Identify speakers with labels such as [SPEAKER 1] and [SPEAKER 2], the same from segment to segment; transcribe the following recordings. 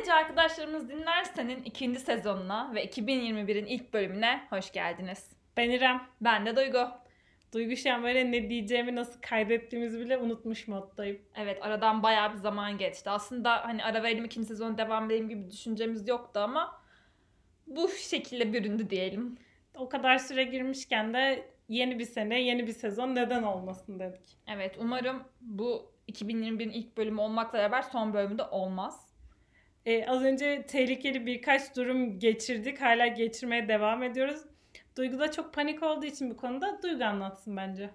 [SPEAKER 1] Gazeteci arkadaşlarımız dinlersenin ikinci sezonuna ve 2021'in ilk bölümüne hoş geldiniz.
[SPEAKER 2] Ben İrem.
[SPEAKER 1] Ben de Duygu.
[SPEAKER 2] Duygu şu an böyle ne diyeceğimi nasıl kaydettiğimizi bile unutmuş moddayım.
[SPEAKER 1] Evet aradan bayağı bir zaman geçti. Aslında hani ara verelim ikinci sezon devam edelim gibi düşüncemiz yoktu ama bu şekilde büründü diyelim.
[SPEAKER 2] O kadar süre girmişken de yeni bir sene, yeni bir sezon neden olmasın dedik.
[SPEAKER 1] Evet umarım bu 2021'in ilk bölümü olmakla beraber son bölümü de olmaz.
[SPEAKER 2] Ee, az önce tehlikeli birkaç durum geçirdik. Hala geçirmeye devam ediyoruz. Duygu da çok panik olduğu için bu konuda Duygu anlatsın bence.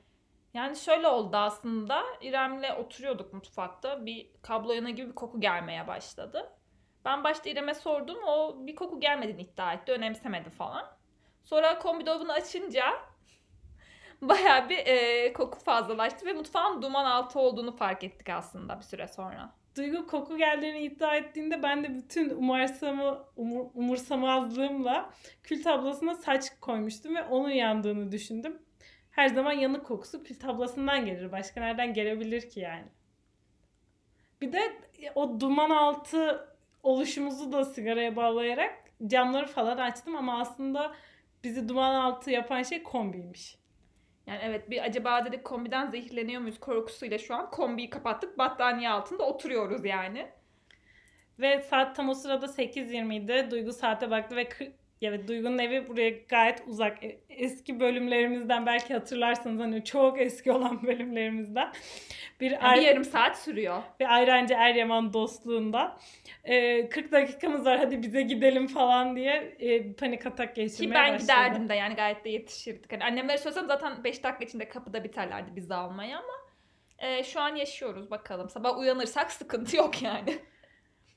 [SPEAKER 1] Yani şöyle oldu aslında. İrem'le oturuyorduk mutfakta. Bir kablo yana gibi bir koku gelmeye başladı. Ben başta İrem'e sordum. O bir koku gelmediğini iddia etti. Önemsemedi falan. Sonra kombi dolabını açınca bayağı bir e, koku fazlalaştı ve mutfağın duman altı olduğunu fark ettik aslında bir süre sonra.
[SPEAKER 2] Duygu koku geldiğini iddia ettiğinde ben de bütün umarsamı, umur, umursamazlığımla kül tablasına saç koymuştum ve onun yandığını düşündüm. Her zaman yanık kokusu kül tablasından gelir. Başka nereden gelebilir ki yani? Bir de o duman altı oluşumuzu da sigaraya bağlayarak camları falan açtım ama aslında bizi duman altı yapan şey kombiymiş.
[SPEAKER 1] Yani evet bir acaba dedik kombiden zehirleniyor muyuz korkusuyla şu an kombiyi kapattık battaniye altında oturuyoruz yani.
[SPEAKER 2] Ve saat tam o sırada 8.20 idi. Duygu saate baktı ve Evet Duygu'nun evi buraya gayet uzak. E, eski bölümlerimizden belki hatırlarsınız hani çok eski olan bölümlerimizden.
[SPEAKER 1] Bir, yani bir yarım saat sürüyor.
[SPEAKER 2] Ve Ayrancı Eryaman dostluğunda. Ee, 40 dakikamız var hadi bize gidelim falan diye e, panik atak geçirmeye
[SPEAKER 1] Ki ben başladı. giderdim de yani gayet de yetişirdik. Hani annemlere söylesem zaten 5 dakika içinde kapıda biterlerdi bizi almaya ama e, şu an yaşıyoruz bakalım. Sabah uyanırsak sıkıntı yok yani.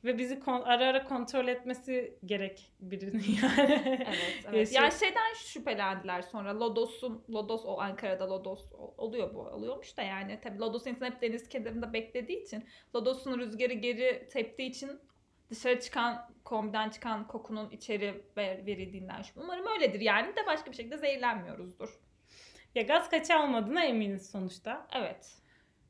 [SPEAKER 2] Ve bizi ara ara kontrol etmesi gerek birinin yani.
[SPEAKER 1] evet, evet. yani şeyden şüphelendiler sonra Lodos'un Lodos o Ankara'da Lodos oluyor bu oluyormuş da yani tabii Lodos insan hep deniz kenarında beklediği için Lodos'un rüzgarı geri teptiği için dışarı çıkan kombiden çıkan kokunun içeri verildiğinden şüphe. Umarım öyledir yani de başka bir şekilde zehirlenmiyoruzdur.
[SPEAKER 2] Ya gaz kaçağı olmadığına eminiz sonuçta.
[SPEAKER 1] Evet.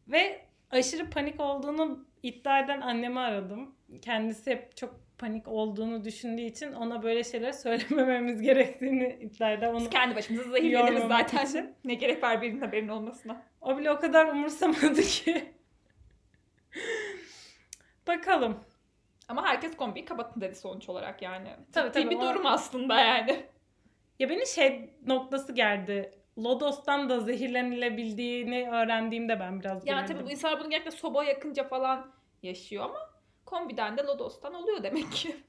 [SPEAKER 2] Ve aşırı panik olduğunu iddia eden annemi aradım. Kendisi hep çok panik olduğunu düşündüğü için ona böyle şeyler söylemememiz gerektiğini iddia eder. Onu
[SPEAKER 1] Biz kendi başımıza zehirleniriz zaten. Için. Ne gerek var birinin haberinin olmasına.
[SPEAKER 2] O bile o kadar umursamadı ki. Bakalım.
[SPEAKER 1] Ama herkes kombiyi kapatın dedi sonuç olarak yani. Tabii, tabii, bir durum aslında yani.
[SPEAKER 2] Ya beni şey noktası geldi. Lodos'tan da zehirlenilebildiğini öğrendiğimde ben biraz
[SPEAKER 1] Yani tabii bu insanlar bunu gerçekten soba yakınca falan yaşıyor ama kombiden de Lodos'tan oluyor demek ki.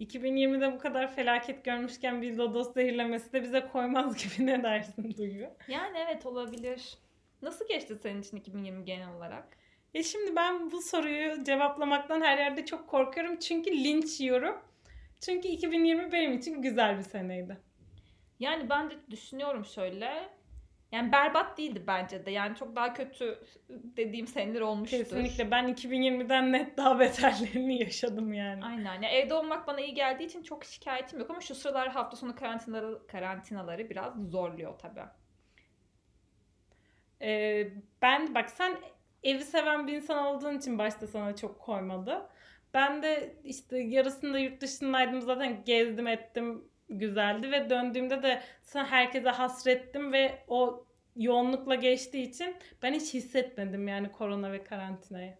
[SPEAKER 2] 2020'de bu kadar felaket görmüşken bir Lodos zehirlemesi de bize koymaz gibi ne dersin Duygu?
[SPEAKER 1] Yani evet olabilir. Nasıl geçti senin için 2020 genel olarak?
[SPEAKER 2] Ya şimdi ben bu soruyu cevaplamaktan her yerde çok korkuyorum. Çünkü linç yiyorum. Çünkü 2020 benim için güzel bir seneydi.
[SPEAKER 1] Yani ben de düşünüyorum şöyle. Yani berbat değildi bence de. Yani çok daha kötü dediğim seneler olmuştur.
[SPEAKER 2] Kesinlikle. Ben 2020'den net daha beterlerini yaşadım yani.
[SPEAKER 1] Aynen. Yani evde olmak bana iyi geldiği için çok şikayetim yok ama şu sıralar hafta sonu karantinaları, karantinaları biraz zorluyor tabii.
[SPEAKER 2] Ee, ben bak sen evi seven bir insan olduğun için başta sana çok koymadı. Ben de işte yarısında yurt dışındaydım zaten gezdim ettim güzeldi ve döndüğümde de sana herkese hasrettim ve o yoğunlukla geçtiği için ben hiç hissetmedim yani korona ve karantinayı.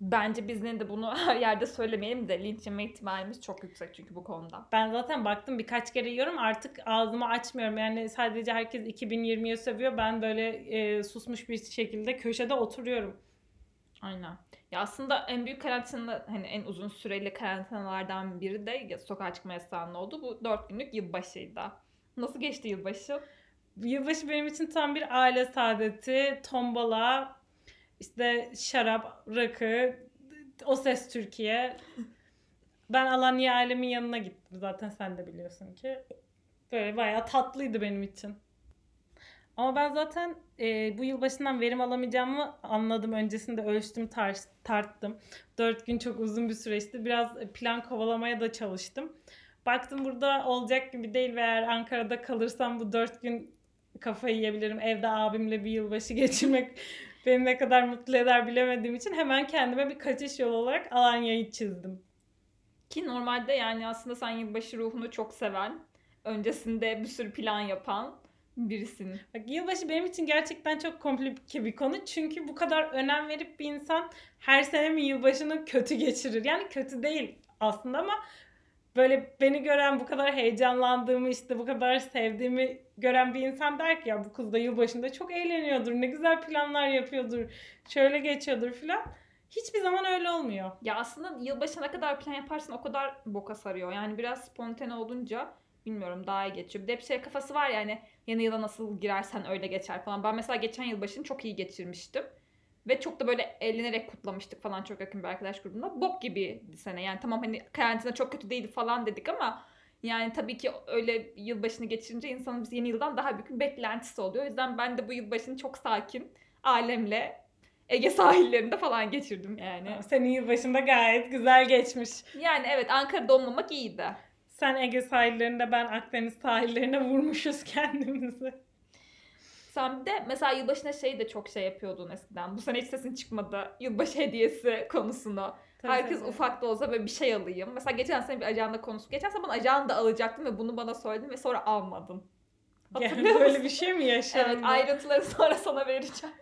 [SPEAKER 1] Bence biz de bunu her yerde söylemeyelim de linç yeme ihtimalimiz çok yüksek çünkü bu konuda.
[SPEAKER 2] Ben zaten baktım birkaç kere yiyorum artık ağzımı açmıyorum. Yani sadece herkes 2020'ye sövüyor. Ben böyle e, susmuş bir şekilde köşede oturuyorum.
[SPEAKER 1] Aynen. Ya aslında en büyük karantina hani en uzun süreli karantinalardan biri de sokağa çıkma yasağının oldu. Bu dört günlük yılbaşıydı. Nasıl geçti yılbaşı?
[SPEAKER 2] Yılbaşı benim için tam bir aile saadeti, tombala, işte şarap, rakı, o ses Türkiye. Ben Alanya ailemin yanına gittim zaten sen de biliyorsun ki. Böyle bayağı tatlıydı benim için. Ama ben zaten e, bu yılbaşından verim alamayacağımı anladım. Öncesinde ölçtüm, tar tarttım. Dört gün çok uzun bir süreçti. Biraz plan kovalamaya da çalıştım. Baktım burada olacak gibi değil ve eğer Ankara'da kalırsam bu dört gün kafayı yiyebilirim. Evde abimle bir yılbaşı geçirmek beni ne kadar mutlu eder bilemediğim için hemen kendime bir kaçış yolu olarak Alanya'yı çizdim.
[SPEAKER 1] Ki normalde yani aslında sen yılbaşı ruhunu çok seven, öncesinde bir sürü plan yapan birisin.
[SPEAKER 2] Bak yılbaşı benim için gerçekten çok komplike bir konu. Çünkü bu kadar önem verip bir insan her sene mi yılbaşını kötü geçirir. Yani kötü değil aslında ama böyle beni gören bu kadar heyecanlandığımı işte bu kadar sevdiğimi gören bir insan der ki ya bu kız da yılbaşında çok eğleniyordur. Ne güzel planlar yapıyordur. Şöyle geçiyordur filan. Hiçbir zaman öyle olmuyor.
[SPEAKER 1] Ya aslında yılbaşına kadar plan yaparsan o kadar boka sarıyor. Yani biraz spontane olunca bilmiyorum daha iyi geçiyor. Bir de bir şey kafası var yani yeni yıla nasıl girersen öyle geçer falan. Ben mesela geçen yılbaşını çok iyi geçirmiştim. Ve çok da böyle eğlenerek kutlamıştık falan çok yakın bir arkadaş grubunda. Bok gibi bir sene yani tamam hani karantina çok kötü değildi falan dedik ama yani tabii ki öyle yılbaşını geçirince insanın biz yeni yıldan daha büyük bir beklentisi oluyor. O yüzden ben de bu yılbaşını çok sakin ailemle Ege sahillerinde falan geçirdim yani.
[SPEAKER 2] Senin yılbaşında gayet güzel geçmiş.
[SPEAKER 1] Yani evet Ankara'da olmamak iyiydi.
[SPEAKER 2] Sen Ege sahillerinde ben Akdeniz sahillerine vurmuşuz kendimizi.
[SPEAKER 1] Sen de mesela yılbaşına şey de çok şey yapıyordun eskiden. Bu sene hiç sesin çıkmadı. Yılbaşı hediyesi konusunu.
[SPEAKER 2] Tabii,
[SPEAKER 1] Herkes
[SPEAKER 2] tabii.
[SPEAKER 1] ufak da olsa böyle bir şey alayım. Mesela geçen sene bir ajanda konusu. Geçen sene ben ajanda alacaktım ve bunu bana söyledin ve sonra almadın. Hatırlıyor
[SPEAKER 2] Yani böyle
[SPEAKER 1] musun?
[SPEAKER 2] bir şey mi yaşandı?
[SPEAKER 1] Evet ayrıntıları sonra sana vereceğim.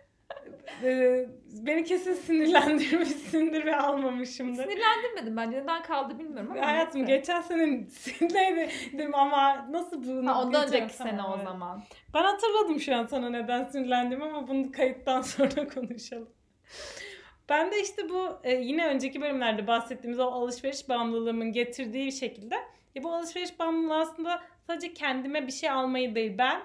[SPEAKER 2] Ee, beni kesin sinirlendirmişsindir ve almamışımdır.
[SPEAKER 1] Sinirlendirmedim bence. Neden kaldı bilmiyorum ama.
[SPEAKER 2] Hayatım
[SPEAKER 1] neyse.
[SPEAKER 2] geçen sene sinirlendim ama nasıl bunu
[SPEAKER 1] Ha, ondan önceki sene o zaman.
[SPEAKER 2] Ben hatırladım şu an sana neden sinirlendim ama bunu kayıttan sonra konuşalım. Ben de işte bu e, yine önceki bölümlerde bahsettiğimiz o alışveriş bağımlılığımın getirdiği bir şekilde ya bu alışveriş bağımlılığı aslında sadece kendime bir şey almayı değil ben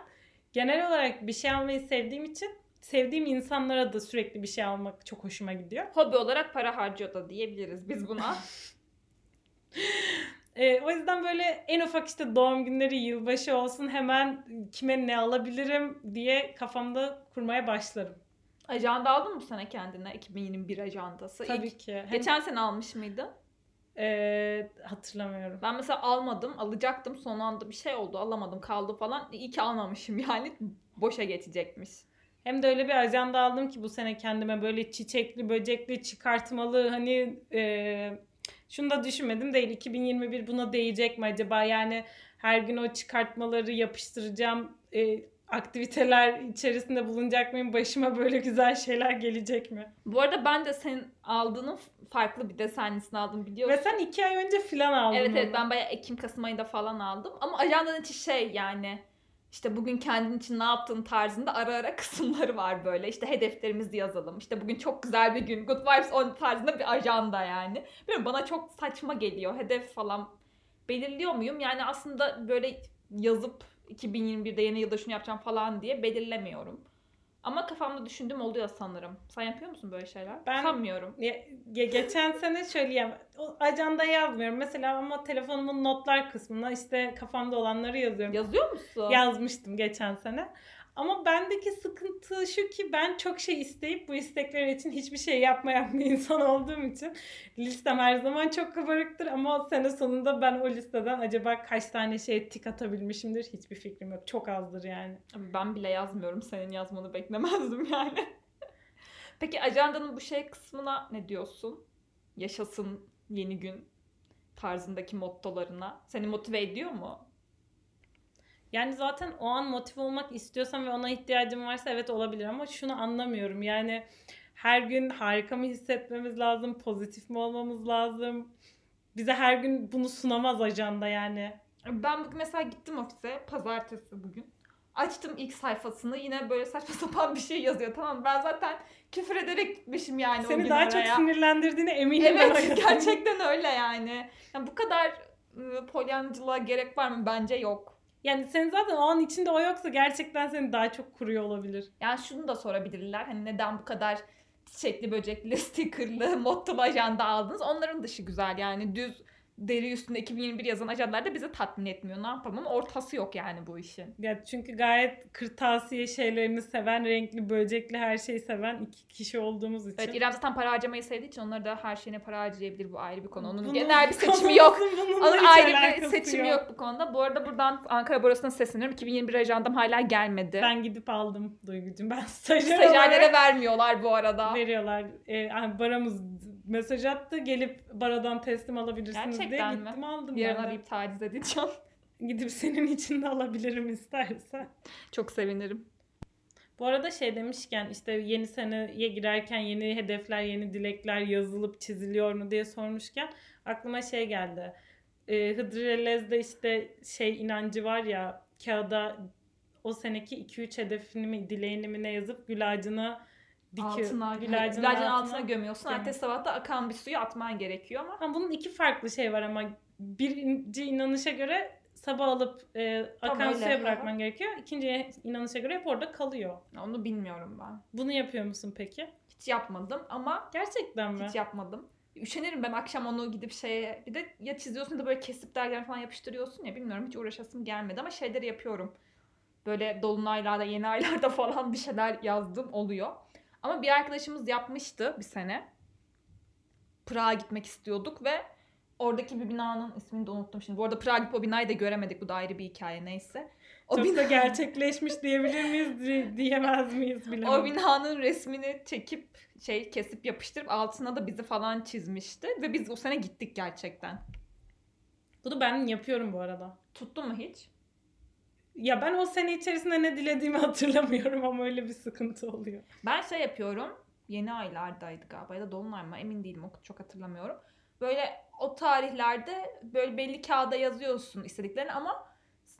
[SPEAKER 2] genel olarak bir şey almayı sevdiğim için sevdiğim insanlara da sürekli bir şey almak çok hoşuma gidiyor.
[SPEAKER 1] Hobi olarak para harcıyor da diyebiliriz biz buna.
[SPEAKER 2] E, o yüzden böyle en ufak işte doğum günleri, yılbaşı olsun hemen kime ne alabilirim diye kafamda kurmaya başlarım.
[SPEAKER 1] Ajanda aldın mı sene kendine? 2021 ajandası.
[SPEAKER 2] Tabii
[SPEAKER 1] İlk-
[SPEAKER 2] ki. Hem,
[SPEAKER 1] Geçen sene almış mıydın?
[SPEAKER 2] e, hatırlamıyorum.
[SPEAKER 1] Ben mesela almadım. Alacaktım. Son anda bir şey oldu. Alamadım. Kaldı falan. İyi ki almamışım yani. Boşa geçecekmiş.
[SPEAKER 2] Hem de öyle bir ajanda aldım ki bu sene kendime böyle çiçekli, böcekli, çıkartmalı hani e, şunu da düşünmedim değil 2021 buna değecek mi acaba? Yani her gün o çıkartmaları yapıştıracağım e, aktiviteler içerisinde bulunacak mıyım? Başıma böyle güzel şeyler gelecek mi?
[SPEAKER 1] Bu arada ben de senin aldığının farklı bir desenlisini aldım biliyorsun.
[SPEAKER 2] Ve sen iki ay önce filan aldın
[SPEAKER 1] Evet evet
[SPEAKER 2] onu.
[SPEAKER 1] ben bayağı Ekim Kasım ayında falan aldım. Ama ajandanın içi şey yani işte bugün kendin için ne yaptığın tarzında ara ara kısımları var böyle. İşte hedeflerimizi yazalım. İşte bugün çok güzel bir gün. Good vibes on tarzında bir ajanda yani. Bilmiyorum bana çok saçma geliyor. Hedef falan belirliyor muyum? Yani aslında böyle yazıp 2021'de yeni yılda şunu yapacağım falan diye belirlemiyorum. Ama kafamda düşündüğüm oluyor sanırım. Sen yapıyor musun böyle şeyler?
[SPEAKER 2] Ben-
[SPEAKER 1] Sanmıyorum.
[SPEAKER 2] Ge- geçen sene söyleyeyim. O ajanda yazmıyorum mesela ama telefonumun notlar kısmına işte kafamda olanları yazıyorum.
[SPEAKER 1] Yazıyor musun?
[SPEAKER 2] yazmıştım geçen sene. Ama bendeki sıkıntı şu ki ben çok şey isteyip bu istekler için hiçbir şey yapmayan bir insan olduğum için listem her zaman çok kabarıktır ama sene sonunda ben o listeden acaba kaç tane şey tik atabilmişimdir hiçbir fikrim yok. Çok azdır yani.
[SPEAKER 1] Ben bile yazmıyorum. Senin yazmanı beklemezdim yani. Peki ajandanın bu şey kısmına ne diyorsun? Yaşasın yeni gün tarzındaki mottolarına. Seni motive ediyor mu?
[SPEAKER 2] Yani zaten o an motive olmak istiyorsam ve ona ihtiyacım varsa evet olabilir ama şunu anlamıyorum. Yani her gün harika mı hissetmemiz lazım, pozitif mi olmamız lazım? Bize her gün bunu sunamaz ajanda yani.
[SPEAKER 1] Ben bugün mesela gittim ofise. Pazartesi bugün. Açtım ilk sayfasını. Yine böyle saçma sapan bir şey yazıyor. Tamam ben zaten küfür ederek gitmişim yani o
[SPEAKER 2] Seni
[SPEAKER 1] gün
[SPEAKER 2] daha çok
[SPEAKER 1] oraya.
[SPEAKER 2] sinirlendirdiğine eminim. o
[SPEAKER 1] Evet gerçekten öyle yani. yani bu kadar ıı, polyancılığa gerek var mı? Bence yok.
[SPEAKER 2] Yani senin zaten o an içinde o yoksa gerçekten seni daha çok kuruyor olabilir.
[SPEAKER 1] Yani şunu da sorabilirler. Hani neden bu kadar çiçekli, böcekli, stickerlı, mottolu ajanda aldınız? Onların dışı güzel yani düz deri üstünde 2021 yazan ajandalar da bizi tatmin etmiyor. Ne yapalım ama ortası yok yani bu işin.
[SPEAKER 2] Ya çünkü gayet kırtasiye şeylerini seven, renkli, böcekli her şeyi seven iki kişi olduğumuz için.
[SPEAKER 1] Evet İrem zaten para harcamayı sevdiği için onları da her şeyine para harcayabilir bu ayrı bir konu. Onun
[SPEAKER 2] Bunun
[SPEAKER 1] genel bir seçimi yok. Onun ayrı bir seçimi yok. bu konuda. Bu arada buradan Ankara Borsası'na sesleniyorum. 2021 ajandam hala gelmedi.
[SPEAKER 2] Ben gidip aldım Duygucuğum. Ben stajyer
[SPEAKER 1] Stajyerlere
[SPEAKER 2] olarak
[SPEAKER 1] vermiyorlar bu arada.
[SPEAKER 2] veriyorlar. Ee, yani baramız mesaj attı. Gelip baradan teslim alabilirsiniz
[SPEAKER 1] Gerçekten
[SPEAKER 2] diye
[SPEAKER 1] mi?
[SPEAKER 2] gittim aldım
[SPEAKER 1] Yarın
[SPEAKER 2] ben de.
[SPEAKER 1] arayıp taciz edeceğim.
[SPEAKER 2] Gidip senin için de alabilirim istersen.
[SPEAKER 1] Çok sevinirim.
[SPEAKER 2] Bu arada şey demişken işte yeni seneye girerken yeni hedefler, yeni dilekler yazılıp çiziliyor mu diye sormuşken aklıma şey geldi. Ee, Hıdrellez'de işte şey inancı var ya kağıda o seneki 2-3 hedefini mi dileğini mi ne yazıp gül ağacına dikiyor.
[SPEAKER 1] Altına,
[SPEAKER 2] Gül
[SPEAKER 1] gül
[SPEAKER 2] ağacının
[SPEAKER 1] altına,
[SPEAKER 2] altına
[SPEAKER 1] gömüyorsun.
[SPEAKER 2] gömüyor.
[SPEAKER 1] Ertesi sabah da akan bir suyu atman gerekiyor ama
[SPEAKER 2] Ha, bunun iki farklı şey var ama birinci inanışa göre sabah alıp e, akan
[SPEAKER 1] öyle,
[SPEAKER 2] suya bırakman
[SPEAKER 1] hı.
[SPEAKER 2] gerekiyor. İkinci inanışa göre hep orada kalıyor.
[SPEAKER 1] onu bilmiyorum ben.
[SPEAKER 2] Bunu yapıyor musun peki?
[SPEAKER 1] Hiç yapmadım ama
[SPEAKER 2] Gerçekten mi?
[SPEAKER 1] hiç yapmadım. Üşenirim ben akşam onu gidip şeye bir de ya çiziyorsun ya da böyle kesip dergen falan yapıştırıyorsun ya bilmiyorum hiç uğraşasım gelmedi ama şeyleri yapıyorum. Böyle dolunaylarda yeni aylarda falan bir şeyler yazdım oluyor. Ama bir arkadaşımız yapmıştı bir sene. Prag'a gitmek istiyorduk ve oradaki bir binanın ismini de unuttum şimdi. Bu arada Prag'a gidip o binayı da göremedik. Bu da ayrı bir hikaye neyse. O
[SPEAKER 2] Çok
[SPEAKER 1] bina-
[SPEAKER 2] da gerçekleşmiş diyebilir miyiz, di- diyemez miyiz bilemem.
[SPEAKER 1] O binanın resmini çekip şey kesip yapıştırıp altına da bizi falan çizmişti ve biz o sene gittik gerçekten.
[SPEAKER 2] Bunu ben yapıyorum bu arada.
[SPEAKER 1] Tuttu mu hiç?
[SPEAKER 2] Ya ben o sene içerisinde ne dilediğimi hatırlamıyorum ama öyle bir sıkıntı oluyor.
[SPEAKER 1] Ben şey yapıyorum. Yeni aylardaydı galiba ya da dolunay mı emin değilim çok hatırlamıyorum. Böyle o tarihlerde böyle belli kağıda yazıyorsun istediklerini ama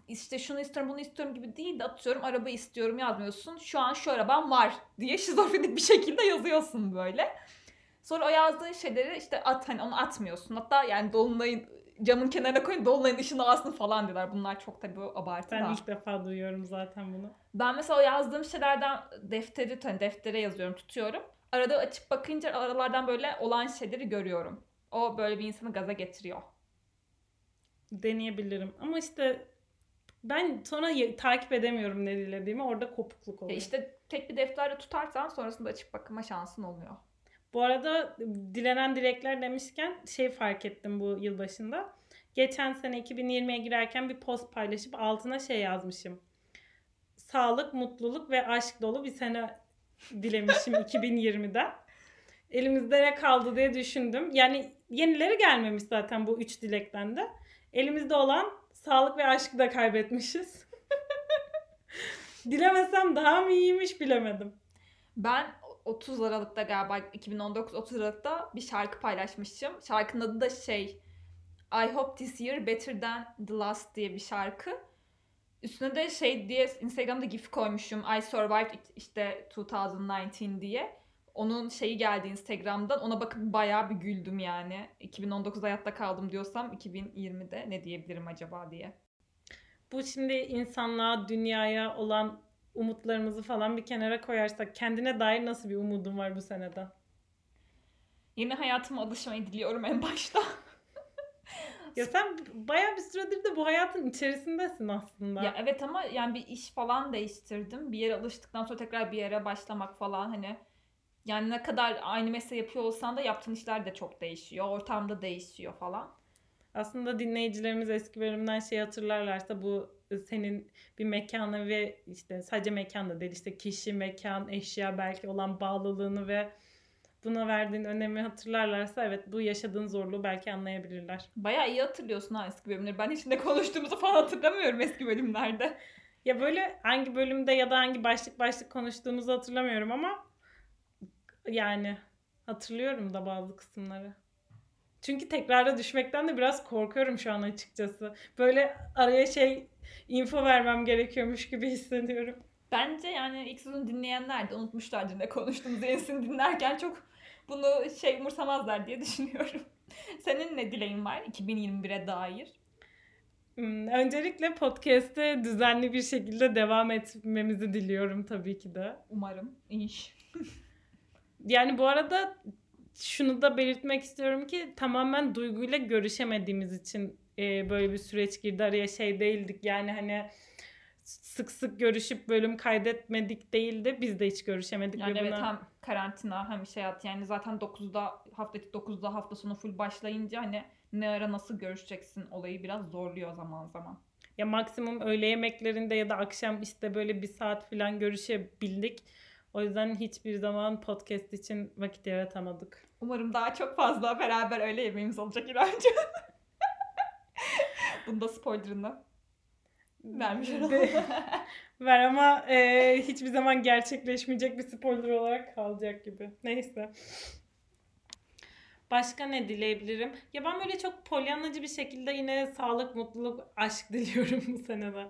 [SPEAKER 1] işte şunu istiyorum bunu istiyorum gibi değil de atıyorum araba istiyorum yazmıyorsun. Şu an şu arabam var diye şizofrenik bir şekilde yazıyorsun böyle. Sonra o yazdığın şeyleri işte at hani onu atmıyorsun. Hatta yani dolunayın camın kenarına koyun dolunayın ışını alsın falan diyorlar. Bunlar çok tabii abartı
[SPEAKER 2] Ben
[SPEAKER 1] da.
[SPEAKER 2] ilk defa duyuyorum zaten bunu.
[SPEAKER 1] Ben mesela yazdığım şeylerden defteri, hani deftere yazıyorum, tutuyorum. Arada açıp bakınca aralardan böyle olan şeyleri görüyorum. O böyle bir insanı gaza getiriyor.
[SPEAKER 2] Deneyebilirim. Ama işte ben sonra takip edemiyorum ne dilediğimi. Orada kopukluk
[SPEAKER 1] Ya
[SPEAKER 2] oluyor.
[SPEAKER 1] işte tek bir defterde tutarsan sonrasında açıp bakma şansın olmuyor.
[SPEAKER 2] Bu arada dilenen dilekler demişken şey fark ettim bu yılbaşında. Geçen sene 2020'ye girerken bir post paylaşıp altına şey yazmışım. Sağlık, mutluluk ve aşk dolu bir sene dilemişim 2020'den. Elimizde ne kaldı diye düşündüm. Yani yenileri gelmemiş zaten bu üç dilekten de. Elimizde olan sağlık ve aşkı da kaybetmişiz. Dilemesem daha mı iyiymiş bilemedim.
[SPEAKER 1] Ben 30 Aralık'ta galiba 2019 30 Aralık'ta bir şarkı paylaşmışım. Şarkının adı da şey I hope this year better than the last diye bir şarkı. Üstüne de şey diye Instagram'da gif koymuşum. I survived işte 2019 diye. Onun şeyi geldi Instagram'dan. Ona bakıp bayağı bir güldüm yani. 2019'da hayatta kaldım diyorsam 2020'de ne diyebilirim acaba diye.
[SPEAKER 2] Bu şimdi insanlığa, dünyaya olan umutlarımızı falan bir kenara koyarsak kendine dair nasıl bir umudun var bu seneden?
[SPEAKER 1] Yeni hayatıma alışmayı diliyorum en başta.
[SPEAKER 2] Ya sen bayağı bir süredir de bu hayatın içerisindesin aslında.
[SPEAKER 1] Ya evet ama yani bir iş falan değiştirdim. Bir yere alıştıktan sonra tekrar bir yere başlamak falan hani yani ne kadar aynı mesleği yapıyor olsan da yaptığın işler de çok değişiyor. Ortamda değişiyor falan.
[SPEAKER 2] Aslında dinleyicilerimiz eski bölümden şey hatırlarlarsa bu senin bir mekana ve işte sadece mekan da değil işte kişi, mekan, eşya belki olan bağlılığını ve buna verdiğin önemi hatırlarlarsa evet bu yaşadığın zorluğu belki anlayabilirler.
[SPEAKER 1] Bayağı iyi hatırlıyorsun ha eski bölümleri. Ben hiç ne konuştuğumuzu falan hatırlamıyorum eski bölümlerde.
[SPEAKER 2] Ya böyle hangi bölümde ya da hangi başlık başlık konuştuğumuzu hatırlamıyorum ama yani hatırlıyorum da bazı kısımları. Çünkü tekrara düşmekten de biraz korkuyorum şu an açıkçası. Böyle araya şey info vermem gerekiyormuş gibi hissediyorum.
[SPEAKER 1] Bence yani ilk sezonu dinleyenler de unutmuşlardır ne konuştuğumuzu. Yenisini dinlerken çok bunu şey umursamazlar diye düşünüyorum. Senin ne dileğin var 2021'e dair?
[SPEAKER 2] Hmm, Öncelikle podcast'te düzenli bir şekilde devam etmemizi diliyorum tabii ki de.
[SPEAKER 1] Umarım. İnş.
[SPEAKER 2] Yani bu arada şunu da belirtmek istiyorum ki tamamen duyguyla görüşemediğimiz için e, böyle bir süreç girdi araya şey değildik yani hani sık sık görüşüp bölüm kaydetmedik değildi. Biz de hiç görüşemedik.
[SPEAKER 1] Yani
[SPEAKER 2] ve
[SPEAKER 1] evet
[SPEAKER 2] buna-
[SPEAKER 1] hem karantina hem şey hayat yani zaten 9'da hafta 9'da hafta sonu full başlayınca hani ne ara nasıl görüşeceksin olayı biraz zorluyor zaman zaman.
[SPEAKER 2] Ya maksimum öğle yemeklerinde ya da akşam işte böyle bir saat falan görüşebildik. O yüzden hiçbir zaman podcast için vakit yaratamadık.
[SPEAKER 1] Umarım daha çok fazla beraber öyle yemeğimiz olacak İremciğim. Bunda spoilerını vermiş olalım.
[SPEAKER 2] Ver ama e, hiçbir zaman gerçekleşmeyecek bir spoiler olarak kalacak gibi. Neyse. Başka ne dileyebilirim? Ya ben böyle çok polyanlacı bir şekilde yine sağlık, mutluluk, aşk diliyorum bu senede.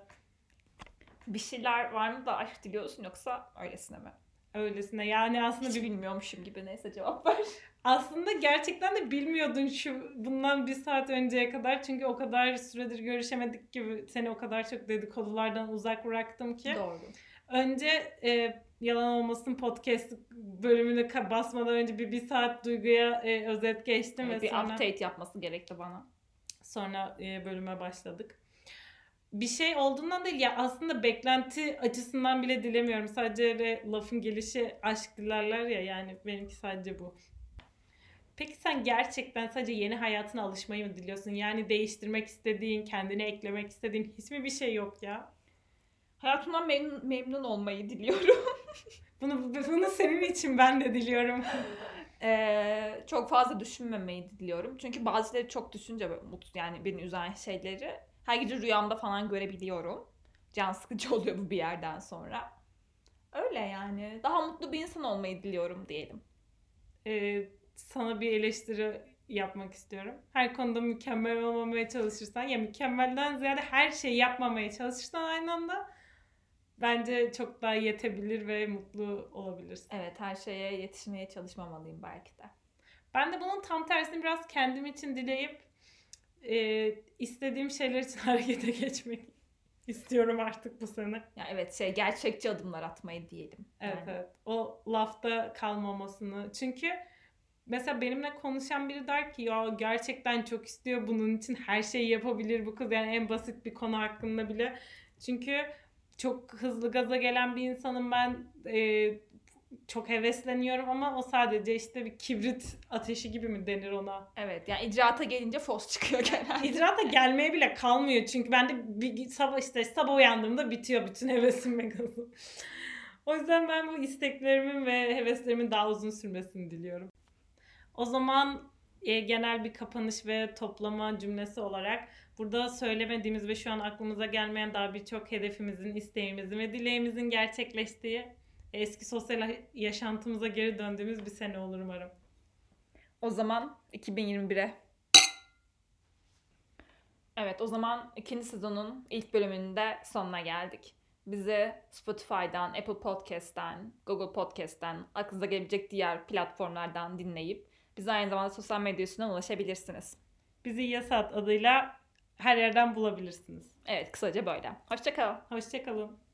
[SPEAKER 1] bir şeyler var mı da aşk diliyorsun yoksa öylesine mi?
[SPEAKER 2] Öylesine. Yani aslında
[SPEAKER 1] Hiç
[SPEAKER 2] bir
[SPEAKER 1] bilmiyormuşum gibi neyse cevap ver.
[SPEAKER 2] Aslında gerçekten de bilmiyordun şu bundan bir saat önceye kadar. Çünkü o kadar süredir görüşemedik gibi seni o kadar çok dedikodulardan uzak bıraktım ki.
[SPEAKER 1] Doğru.
[SPEAKER 2] Önce e, yalan olmasın podcast bölümünü basmadan önce bir, bir saat duyguya e, özet geçtim
[SPEAKER 1] Evet,
[SPEAKER 2] ve
[SPEAKER 1] bir
[SPEAKER 2] sonra,
[SPEAKER 1] update yapması gerekti bana.
[SPEAKER 2] sonra e, bölüme başladık. Bir şey olduğundan değil ya aslında beklenti açısından bile dilemiyorum. Sadece lafın gelişi aşk dilerler ya yani benimki sadece bu. Peki sen gerçekten sadece yeni hayatına alışmayı mı diliyorsun? Yani değiştirmek istediğin, kendine eklemek istediğin hiç mi bir şey yok ya?
[SPEAKER 1] Hayatımdan memnun, memnun olmayı diliyorum.
[SPEAKER 2] Bunu, bunu senin için ben de diliyorum.
[SPEAKER 1] Ee, çok fazla düşünmemeyi diliyorum. Çünkü bazıları çok düşünce mutsuz yani beni üzen şeyleri her gece rüyamda falan görebiliyorum. Can sıkıcı oluyor bu bir yerden sonra. Öyle yani. Daha mutlu bir insan olmayı diliyorum diyelim.
[SPEAKER 2] Ee, sana bir eleştiri yapmak istiyorum. Her konuda mükemmel olmamaya çalışırsan ya mükemmelden ziyade her şeyi yapmamaya çalışırsan aynı anda bence çok daha yetebilir ve mutlu olabilirsin.
[SPEAKER 1] Evet her şeye yetişmeye çalışmamalıyım belki de.
[SPEAKER 2] Ben de bunun tam tersini biraz kendim için dileyip e, istediğim şeyler için harekete geçmek istiyorum artık bu sene.
[SPEAKER 1] Ya evet şey gerçekçi adımlar atmayı diyelim.
[SPEAKER 2] Evet
[SPEAKER 1] Yani.
[SPEAKER 2] evet. O lafta kalmamasını. Çünkü mesela benimle konuşan biri der ki ya gerçekten çok istiyor bunun için her şeyi yapabilir bu kız. Yani en basit bir konu hakkında bile. Çünkü çok hızlı gaza gelen bir insanım ben. Ee, çok hevesleniyorum ama o sadece işte bir kibrit ateşi gibi mi denir ona?
[SPEAKER 1] Evet yani icraata gelince fos çıkıyor genelde.
[SPEAKER 2] İdrata gelmeye bile kalmıyor çünkü ben de bir sabah işte sabah uyandığımda bitiyor bütün hevesim ve gazım. O yüzden ben bu isteklerimin ve heveslerimin daha uzun sürmesini diliyorum. O zaman e, genel bir kapanış ve toplama cümlesi olarak burada söylemediğimiz ve şu an aklımıza gelmeyen daha birçok hedefimizin, isteğimizin ve dileğimizin gerçekleştiği eski sosyal yaşantımıza geri döndüğümüz bir sene olur umarım.
[SPEAKER 1] O zaman 2021'e. Evet o zaman ikinci sezonun ilk bölümünde sonuna geldik. Bizi Spotify'dan, Apple Podcast'ten, Google Podcast'ten, aklınıza gelebilecek diğer platformlardan dinleyip bize aynı zamanda sosyal medya üstünden ulaşabilirsiniz.
[SPEAKER 2] Bizi Yasat adıyla her yerden bulabilirsiniz.
[SPEAKER 1] Evet kısaca böyle. Hoşçakalın.
[SPEAKER 2] Hoşçakalın.